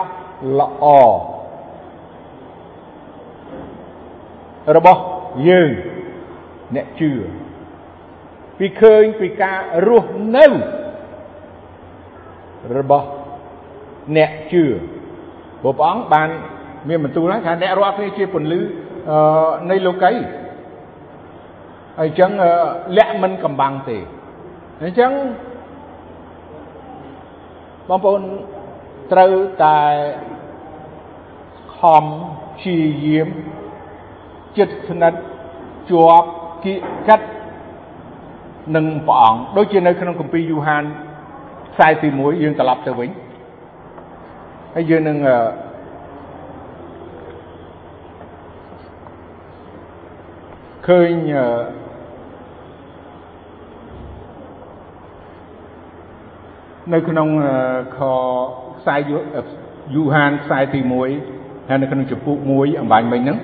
ល្អរបស់យើងអ្នកជឿ ពីឃើញពីការរស់នៅរបស់អ្នកជឿព្រោះព្រះអង្គបានមានបន្ទូលហើយថាអ្នករាល់គ្នាជាពន្លឺនៃលោកីហើយអញ្ចឹងលាក់មិនកំបាំងទេអញ្ចឹងបងប្អូនត្រូវតែខំព្យាយាមចិត្តស្និទ្ធជាប់គៀកកាត់ នឹងព្រះអង្គដូចជានៅក្នុងគម្ពីរយូហានខ្សែទី1យើងត្រឡប់ទៅវិញហើយយើងនឹងឃើញនៅក្នុងខខ្សែយូហានខ្សែទី1ហើយនៅក្នុងចំពុក1អំបញ្ញមិញហ្នឹង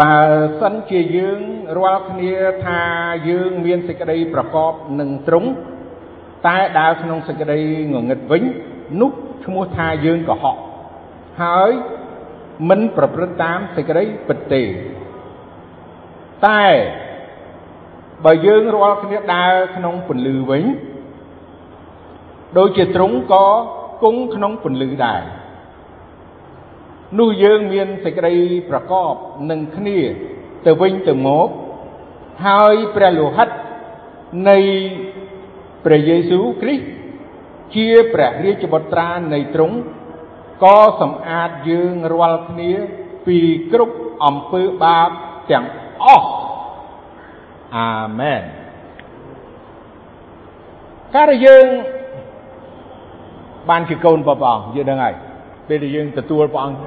បើសិនជាយើងរាល់គ្នាថាយើងមានសេចក្តីប្រកបនឹងត្រង់តែដើរក្នុងសេចក្តីងងឹតវិញនោះឈ្មោះថាយើងកុហកហើយមិនប្រព្រឹត្តតាមសេចក្តីពិតទេតែបើយើងរាល់គ្នាដើរក្នុងពន្លឺវិញដូចជាទ្រង់ក៏គង់ក្នុងពន្លឺដែរ នោះយើងមានសេចក្តីប្រកបនឹងគ្នាទៅវិញទៅមកហើយព្រះលោហិតនៃព្រះយេស៊ូវគ្រីស្ទជាព្រះរាជបុត្រានៃទ្រង់ក៏សម្អាតយើងរាល់គ្នាពីគ្រប់អំពើបាបទាំងអស់អាមែនកាលយើងបានជាកូនព្រះអង្គយើងដឹងហើយពេលដែលយើងទទួលព្រះអង្គ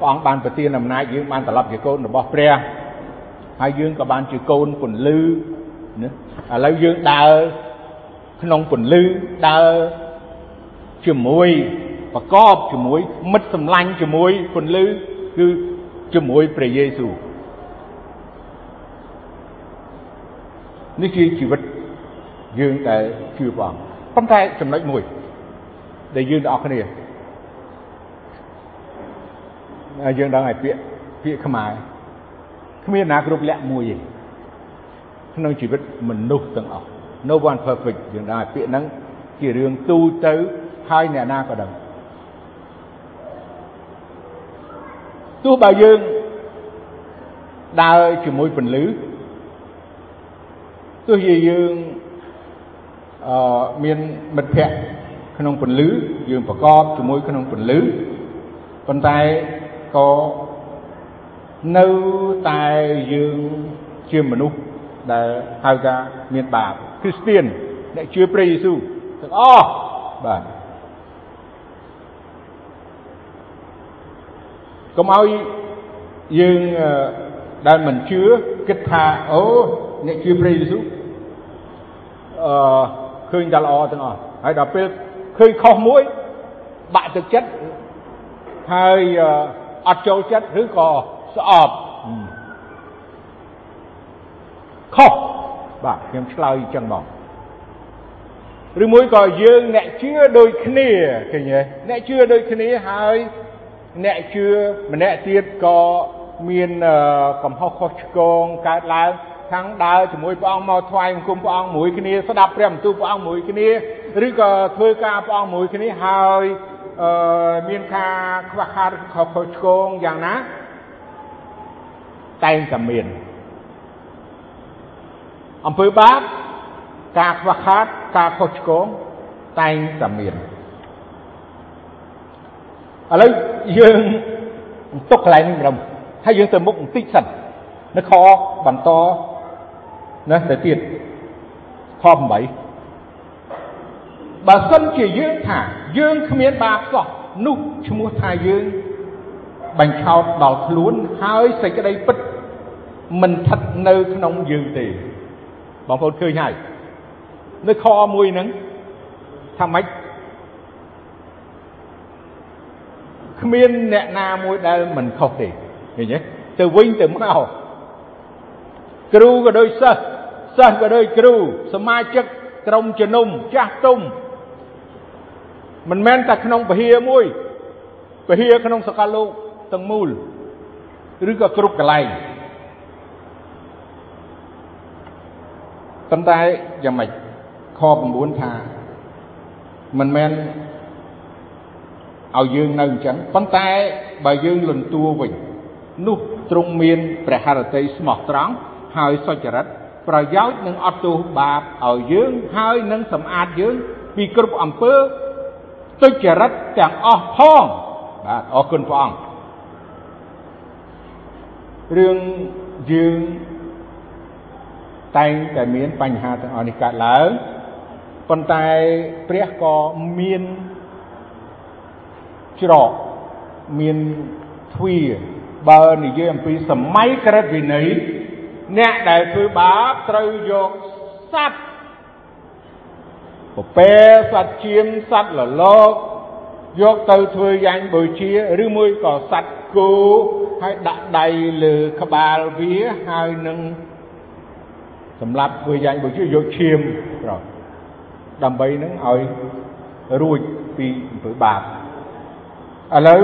ព្រះអង្គបានប្រទានអំណាចយើងបានត្រឡប់ជាកូនរបស់ព្រះហើយយើងក៏បានជាកូនពន្លឺណាឥឡូវយើងដើរក្នុងពន្លឺដើរជាមួយប្រកបជាមួយមិត្តសម្លាញ់ជាមួយពន្លឺគឺជាមួយព្រះយេស៊ូវនេះជាជីវិតយើងដែលជឿព្រះអង្គប៉ុន្តែចំណុចមួយដែលយើងទាំងអស់គ្នា យើងដឹងហើយពាក្យពាក្យខ្មែរគ្មានណាគ្រប់លក្ខមួយទេក្នុងជីវិតមនុស្សទាំងអស់ no one perfect យើងដឹងហើយពាក្យហ្នឹងជារឿងទូទៅហើយអ្នកណាក៏ដឹងទោះបើយើងដើរជាមួយពន្លឺទោះជាយើងអឺមានមិត្តភ័ក្តិក្នុងពន្លឺយើងប្រកបជាមួយក្នុងពន្លឺប៉ុន្តែ ក៏នៅតែយើងជាមនុស្សដែលហៅថាមានបាបគ្រីស្ទៀនអ្នកជឿព្រះយេស៊ូវទាំងអស់បាទកុំឲ្យយើងដែលមិនជឿគិតថាអូអ្នកជឿព្រះយេស៊ូវអឺឃើញតែល្អទាំងអស់ហើយដល់ពេលឃើញខុសមួយបាក់ទឹកចិត្តហើយអ ត់ចូលចិត្តឬក៏ស្អប់ខុសបាទខ្ញុំឆ្លើយអញ្ចឹងមកឬមួយក៏យើងអ្នកជឿដូចគ្នាឃើញទេអ្នកជឿដូចគ្នាហើយអ្នកជឿម្នាក់ទៀតក៏មានកំហុសខុសឆ្គងកើតឡើងខាងដើរជាមួយព្រះអង្គមកថ្វាយបង្គំព្រះអង្គមួយគ្នាស្ដាប់ព្រះបន្ទូលព្រះអង្គមួយគ្នាឬក៏ធ្វើការព្រះអង្គមួយគ្នាហើយអឺ មានការខ្វះខាតខុសខុសឆ្គងយ៉ាងណាតែងតែមានអំពើបាបការខ្វះខាតការខុសឆ្គងតែងតែមានឥឡូវយើងទុកកន្លែងនេះម្ដងហើយយើងទៅមុខបន្តិចសិននៅខបន្តណាទៅទៀតខ8បើសិនជាយើងថា យើងគ្មានបាបសោះនោះឈ្មោះថាយើងបញ្ឆោតដល់ខ្លួនហើយសេចក្តីពិតមិនស្ថិតនៅក្នុងយើងទេបងប្អូនឃើញហើយនៅខមួយហ្នឹងថាម៉េចគ្មានអ្នកណាមួយដែលមិនខុសទេឃើញទេទៅវិញទៅមកគ្រូក៏ដូចសិស្សសិស្សក៏ដូចគ្រូសមាជិកក្រុមជំនុំចាស់ទុំ មិនមែនតែក្នុងពហិយមួយពហិយក្នុងសកលលោកទាំងមូលឬក៏គ្រប់កន្លែងប៉ុន្តែយ៉ាងម៉េចខ9ថាមិនមែនឲ្យយើងនៅអញ្ចឹងប៉ុន្តែបើយើងលន់តួវិញនោះទ្រង់មានព្រះハរតីស្មោះត្រង់ហើយសុចរិតប្រយោជន៍នឹងអត់ទោសបាបឲ្យយើងហើយនឹងសម្អាតយើងពីគ្រប់អំពើ ទុច្ចរិតទាំងអស់ផងបាទអរគុណព្រះអង្គរឿងយើងតែងតែមានបញ្ហាទាំងអស់នេះកើតឡើងប៉ុន្តែព្រះក៏មានច្រកមានទ្វារបើនិយាយអំពីសម័យក្រឹតវិន័យអ្នកដែលធ្វើបាបត្រូវយកសត្វ ពពែសត្វជៀមសត្វលលកយកទៅធ្វើយ៉ាញ់បូជាឬមួយក៏សត្វគោហើយដាក់ដៃលើក្បាលវាហើយនឹងសម្រាប់ធ្វើយ៉ាញ់បូជាយកឈាមប្រោះដើម្បីនឹងឲ្យរួចពីអំពើបាបឥឡូវ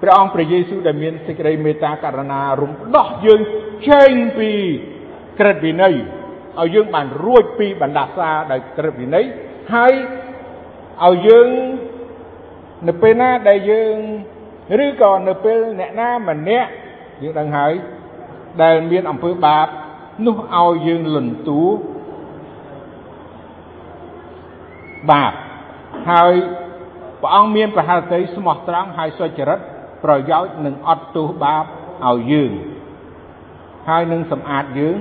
ព្រះអង្គព្រះយេស៊ូវដែលមានសេចក្តីមេត្តាករុណារំដោះយើងចេញពីក្រឹតវិន័យ ឲ្យយើងបានរួចពីបណ្ដាសាដោយក្រឹតវិន័យហើយឲ្យយើងនៅពេលណាដែលយើងឬក៏នៅពេលអ្នកណាម្នាក់យើងដឹងហើយដែលមានអំពើបាបនោះឲ្យយើងលន់តួបាបហើយព្រះអង្គមានប្រហារតីស្មោះត្រង់ហើយសុចរិតប្រយោជន៍នឹងអត់ទោសបាបឲ្យយើងហើយនឹងសម្អាតយើង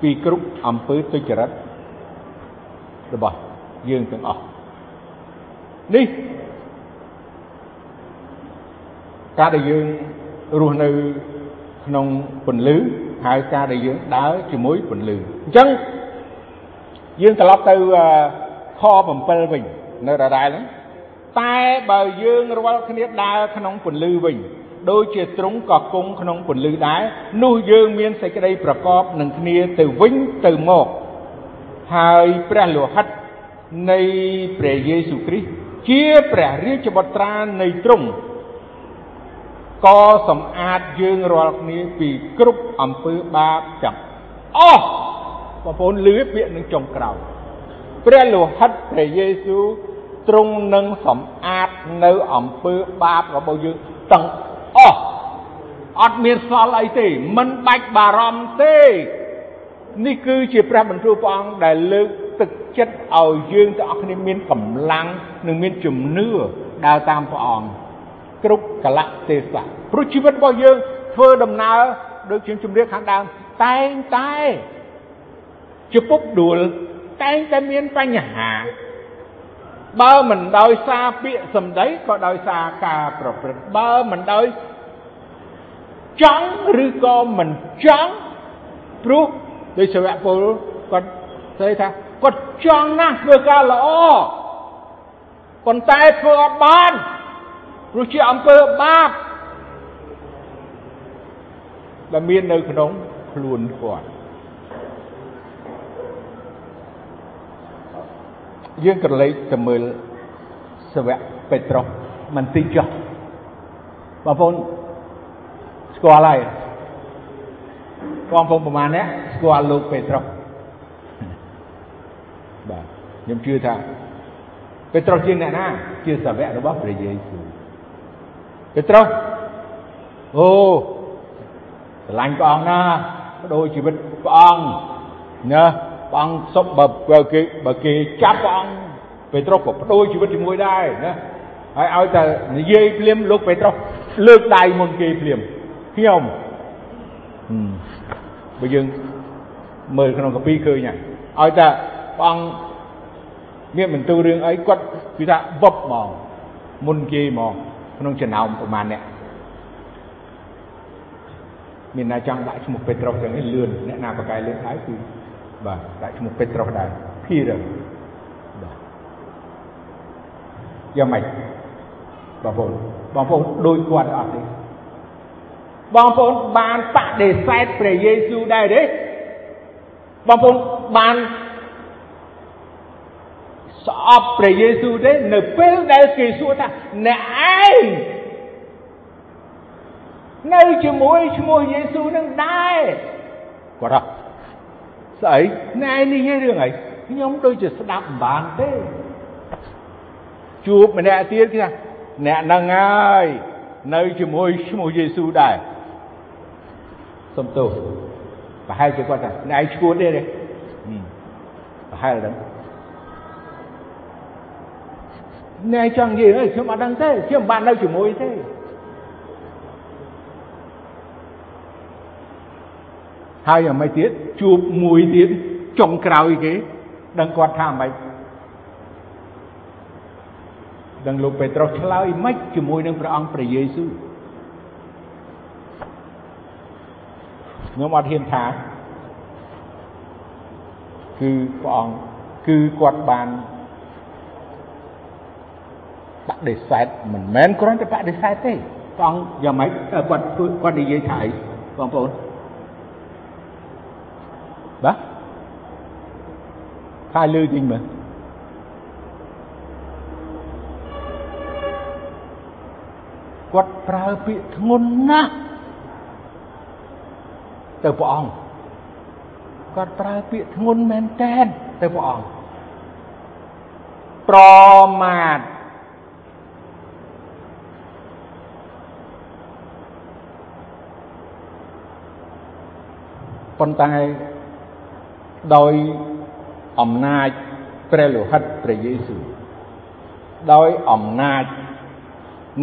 ពីគ្រប់អំពើទុច្ចរិតរបស់យើងទាំងអស់នេះការដែលយើងរស់នៅក្នុងពន្លឺហើយការដែលយើងដើរជាមួយពន្លឺអញ្ចឹងយើងត្រឡប់ទៅខ7វិញនៅដដែលហ្នឹងតែបើយើងរាល់គ្នាដើរក្នុងពន្លឺវិញ ដូចជាទ្រង់ក៏គង់ក្នុងពន្លឺដែរនោះយើងមានសេចក្តីប្រកបនឹងគ្នាទៅវិញទៅមកហើយព្រះលោហិតនៃព្រះយេស៊ូវគ្រីស្ទជាព្រះរាជបុត្រានៃទ្រង់ក៏សម្អាតយើងរាល់គ្នាពីគ្រប់អំពើបាបទាំងអស់បងប្អូនលឺពាក្យនឹងចុងក្រោយព្រះលោហិតព្រះយេស៊ូវទ្រង់នឹងសម្អាតនៅអំពើបាបរបស់យើងទាំង អស់អត់មានសល់អីទេមិនបាច់បារម្ភទេនេះគឺជាព្រះបន្ទូលព្រះអង្គដែលលើកទឹកចិត្តឲ្យយើងទាំងអស់គ្នាមានកម្លាំងនិងមានជំនឿដើរតាមព្រះអង្គគ្រប់កលៈទេសៈព្រោះជីវិតរបស់យើងធ្វើដំណើរដូចជាជំរាបខាងដើមតែងតែជាពុកដួលតែងតែមានបញ្ហា បើមិនដោយសារពាក្យសម្ដីក៏ដោយសារការប្រព្រឹត្តបើមិនដោយចង់ឬក៏មិនចង់ព្រោះដោយសាវកពលគាត់ស្ដីថាគាត់ចង់ណាស់ធ្វើការល្អប៉ុន្តែធ្វើអត់បានព្រោះជាអំពើបាបដែលមាននៅក្នុងខ្លួនគាត់ យើងក្រឡេកទៅមើលសាវកពេត្រុសមិនតិចចុះបងប្អូនស្គាល់ហើយបងប្អូនប្រហែលអ្នកស្គាល់លោកពេត្រុសបាទខ្ញុំជឿថាពេត្រុសជាអ្នកណា ជាសាវករបស់ព្រះយេស៊ូវពេត្រុសអូស្រឡាញ់ព្រះអង្គណាបដូរជីវិតព្រះអង្គណា ព្រះអង្គសុបបើគេបើគេចាប់ព្រះអង្គពេត្រុសក៏បដូរជីវិតជាមួយដែរណាហើយឲ្យតែនិយាយភ្លាមលោកពេត្រុសលើកដៃមុនគេភ្លាមខ្ញុំបើយើងមើលក្នុងកាពីឃើញហើយឲ្យតែព្រះអង្គមានបន្ទូលរឿងអីគាត់គឺថាវឹបហ្មងមុនគេហ្មងក្នុងចំណោមប្រមាណអ្នកមានណាចង់ដាក់ឈ្មោះពេត្រុសទាំងនេះលឿនអ្នកណាបកកាយលឿនហើយគឺ បាទដាក់ឈ្មោះពេត្រុសដែរ Peter បាទយ៉ាងម៉េចបងប្អូនបងប្អូនដូចគាត់អត់ទេបងប្អូនបានបដិសេធព្រះយេស៊ូវដែរទេបងប្អូនបានស្អប់ព្រះយេស៊ូវទេនៅពេលដែលគេសួរថាអ្នកឯងនៅជាមួយឈ្មោះយេស៊ូវនឹងដែរគាត់ថា ស្អីអ្នកឯងនិយាយរឿងអីខ្ញុំដូចជាស្ដាប់មិនបានទេជួបម្នាក់ទៀតគេថាអ្នកនឹងហើយនៅជាមួយឈ្មោះយេស៊ូវដែរសុំទោសប្រហែលជាគាត់ថាអ្នកឯងឈួតទេប្រហែលហ្នឹងអ្នកចង់និយាយខ្ញុំអត់ដឹងទេខ្ញុំមិនបាននៅជាមួយទេ ហើយអ្មេចទៀតជួបមួយទៀតចុងក្រោយគេដឹងគាត់ថាអ្មេចដឹងលោកពេត្រុសឆ្លើយម៉េចជាមួយនឹងព្រះអង្គព្រះយេស៊ូវខ្ញុំអត់ហ៊ានថាគឺព្រះអង្គគឺគាត់បានបដិសេធមិនមែនគ្រាន់តែបដិសេធទេព្រះអង្គយ៉ាងម៉េចគាត់គាត់និយាយថាអីបងប្អូនបាទ ខាយលឺទិញមើលគាត់ប្រើពាក្យធ្ងន់ណាស់ទៅព្រះអង្គគាត់ប្រើពាក្យធ្ងន់មែនតែនទៅព្រះអង្គប្រមាថប៉ុន្តែដោយ អំណាចព្រះលោហិតព្រះយេស៊ូវដោយអំណាច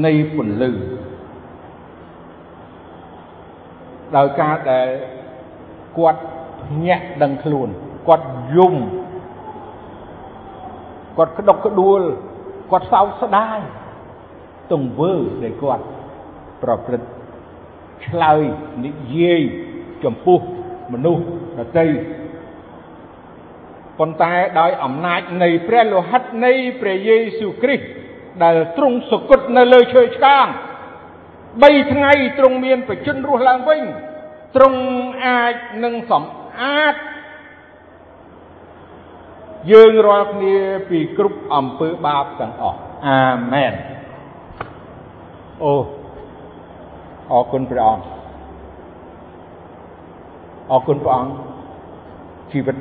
នៃពន្លឺដោយការដែលគាត់ញាក់ដឹងខ្លួនគាត់យំគាត់ក្តុកក្តួលគាត់សោកស្ដាយទង្វើដែលគាត់ប្រព្រឹត្តឆ្លើយនិយាយចំពោះមនុស្សដទៃ ប៉ុន្តែដោយអំណាចនៃព្រះលោហិតនៃព្រះយេស៊ូវគ្រីស្ទដែលទ្រង់សគត់នៅលើឈើឆ្កាង3ថ្ងៃទ្រង់មានបជនរស់ឡើងវិញទ្រង់អាចនឹងសម្អាតយើងរាល់គ្នាពីគ្រប់អំពើបាបទាំងអស់អាមែនអូអរគុណព្រះអង្គអរគុណព្រះអង្គជីវិត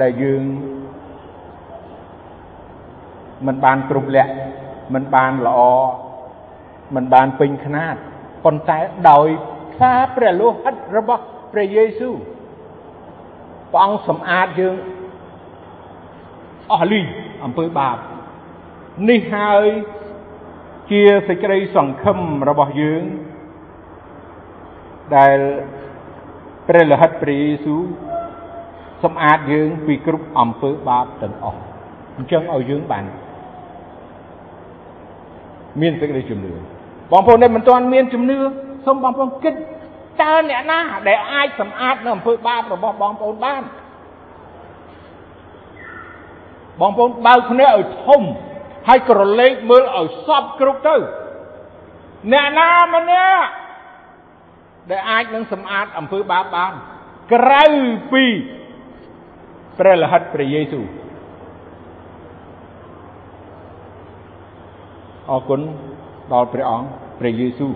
ដែលយើងមិនបានគ្រប់លក្ខមិនបានល្អមិនបានពេញខ្នាតប៉ុន្តែដោយសារព្រះលោហិតរបស់ព្រះយេស៊ូវព្រះអង្គសម្អាតយើងអស់លីអំពើបាបនេះហើយជាសេចក្តីសង្ឃឹមរបស់យើងដែលព្រះលិហិតព្រះយេស៊ូវ សម្អាតយើងពីគ្រប់អំពើបាបទាំងអស់អញ្ចឹងឲ្យយើងបានមានសេចក្តីជំនឿបងប្អូនដែលមិនទាន់មានជំនឿសូមបងប្អូនគិតតើអ្នកណាដែលអាចសម្អាតនៅអំពើបាបរបស់បងប្អូនបានបងប្អូនបើកភ្នែកឲ្យធំហើយក្រឡេកមើលឲ្យសពគ្រប់ទៅអ្នកណាម្នាក់ដែលអាចនឹងសម្អាតអំពើបាបបានក្រៅពី ព្រះលិហិតព្រះយេស៊ូវអរគុណដល់ព្រះអង្គព្រះយេស៊ូវ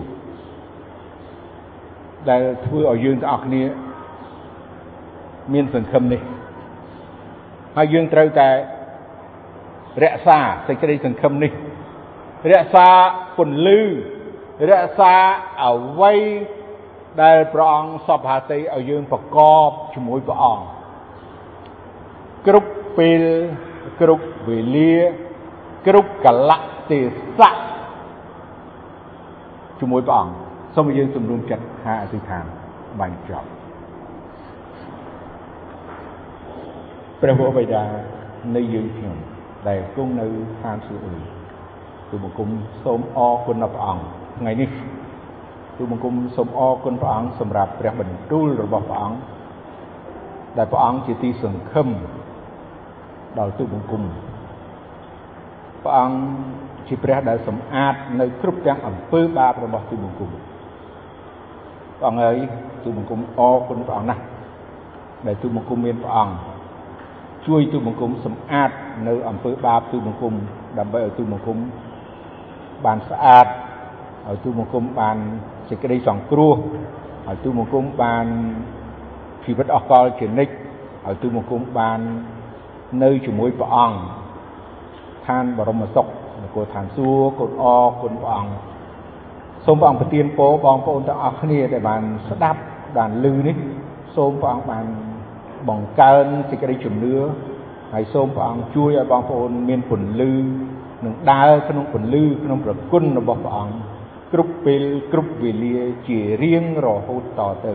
ដែលធ្វើឲ្យយើងទាំងអស់គ្នាមានសង្ឃឹមនេះហើយយើងត្រូវតែរក្សាសេចក្តីសង្ឃឹមនេះរក្សាពន្លឺរក្សាអ្វីដែលព្រះអង្គសពហាតីឲ្យយើងប្រកបជាមួយព្រះអង្គ គ្រប់ពេលគ្រប់វេលា គ្រប់កលៈទេសៈជាមួយព្រះអង្គសូមឲ្យយើងសម្រុំចិត្តហាអធិដ្ឋានបាញ់ចប់ព្រះវរបិតានៃយើងខ្ញុំដែលគង់នៅឋានសួគ៌អើយទូបង្គំសូមអរគុណដល់ព្រះអង្គថ្ងៃនេះទូបង្គំសូមអរគុណព្រះអង្គសម្រាប់ព្រះបន្ទូលរបស់ព្រះអង្គដែលព្រះអង្គជាទីសង្ឃឹម ដល់ទូបង្គំព្រះអង្គជាព្រះដែលសម្អាតនៅគ្រប់ទាំងអំពើបាបរបស់ទូបង្គំព្រះអង្គហើយទូបង្គំអរគុណព្រះអង្គណាស់ដែលទូបង្គំមានព្រះអង្គជួយទូបង្គំសម្អាតនៅអំពើបាបទូបង្គំដើម្បីឲ្យទូបង្គំបានស្អាតឲ្យទូបង្គំបានសេចក្តីសង្គ្រោះឲ្យទូបង្គំបានជីវិតអស់កលជានិច្ចឲ្យទូបង្គំបាន នៅជាមួយព្រះអង្គឋានបរមសុខនគរឋានសួគ៌គុណអរគុណព្រះអង្គសូមព្រះអង្គប្រទានពរបងប្អូនទាំងអស់គ្នាដែលបានស្ដាប់បានឮនេះសូមព្រះអង្គបានបង្កើនសេចក្តីជំនឿហើយសូមព្រះអង្គជួយឲ្យបងប្អូនមានពន្លឺនឹងដើរក្នុងពន្លឺក្នុងប្រគុណរបស់ព្រះអង្គគ្រប់ពេលគ្រប់វេលាជារៀងរហូតតទៅ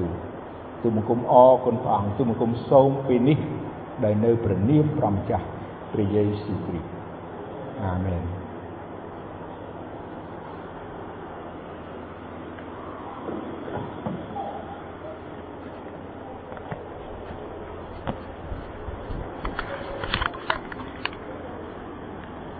ទូបង្គំអរគុណព្រះអង្គទូបង្គំសូមពេលនេះ ដែលនៅព្រះនាមព្រះម្ចាស់ព្រះយេស៊ូវគ្រីស្ទអាមែន